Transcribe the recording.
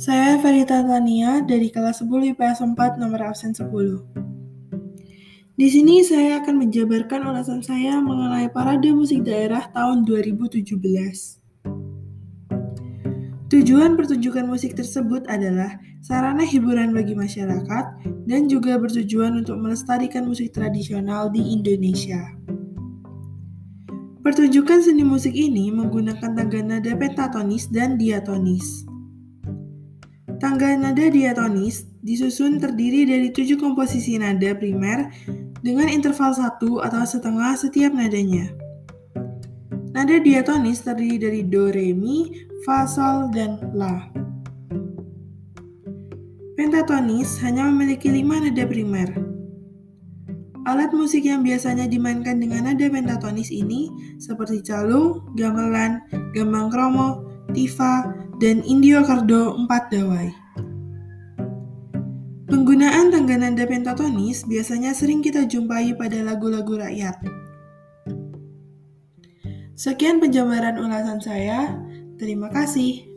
Saya Verita Tania dari kelas 10 IPS 4 nomor absen 10. Di sini saya akan menjabarkan ulasan saya mengenai Parade Musik Daerah tahun 2017. Tujuan pertunjukan musik tersebut adalah sarana hiburan bagi masyarakat dan juga bertujuan untuk melestarikan musik tradisional di Indonesia. Pertunjukan seni musik ini menggunakan tangga nada pentatonis dan diatonis. Tangga nada diatonis disusun terdiri dari tujuh komposisi nada primer dengan interval satu atau setengah setiap nadanya. Nada diatonis terdiri dari do, re, mi, fa, sol, dan la. Pentatonis hanya memiliki lima nada primer. Alat musik yang biasanya dimainkan dengan nada pentatonis ini seperti calung, gamelan, gambang kromo, tifa, dan Indio Cardo 4 dawai. Penggunaan tangga nada pentatonis biasanya sering kita jumpai pada lagu-lagu rakyat. Sekian penjabaran ulasan saya. Terima kasih.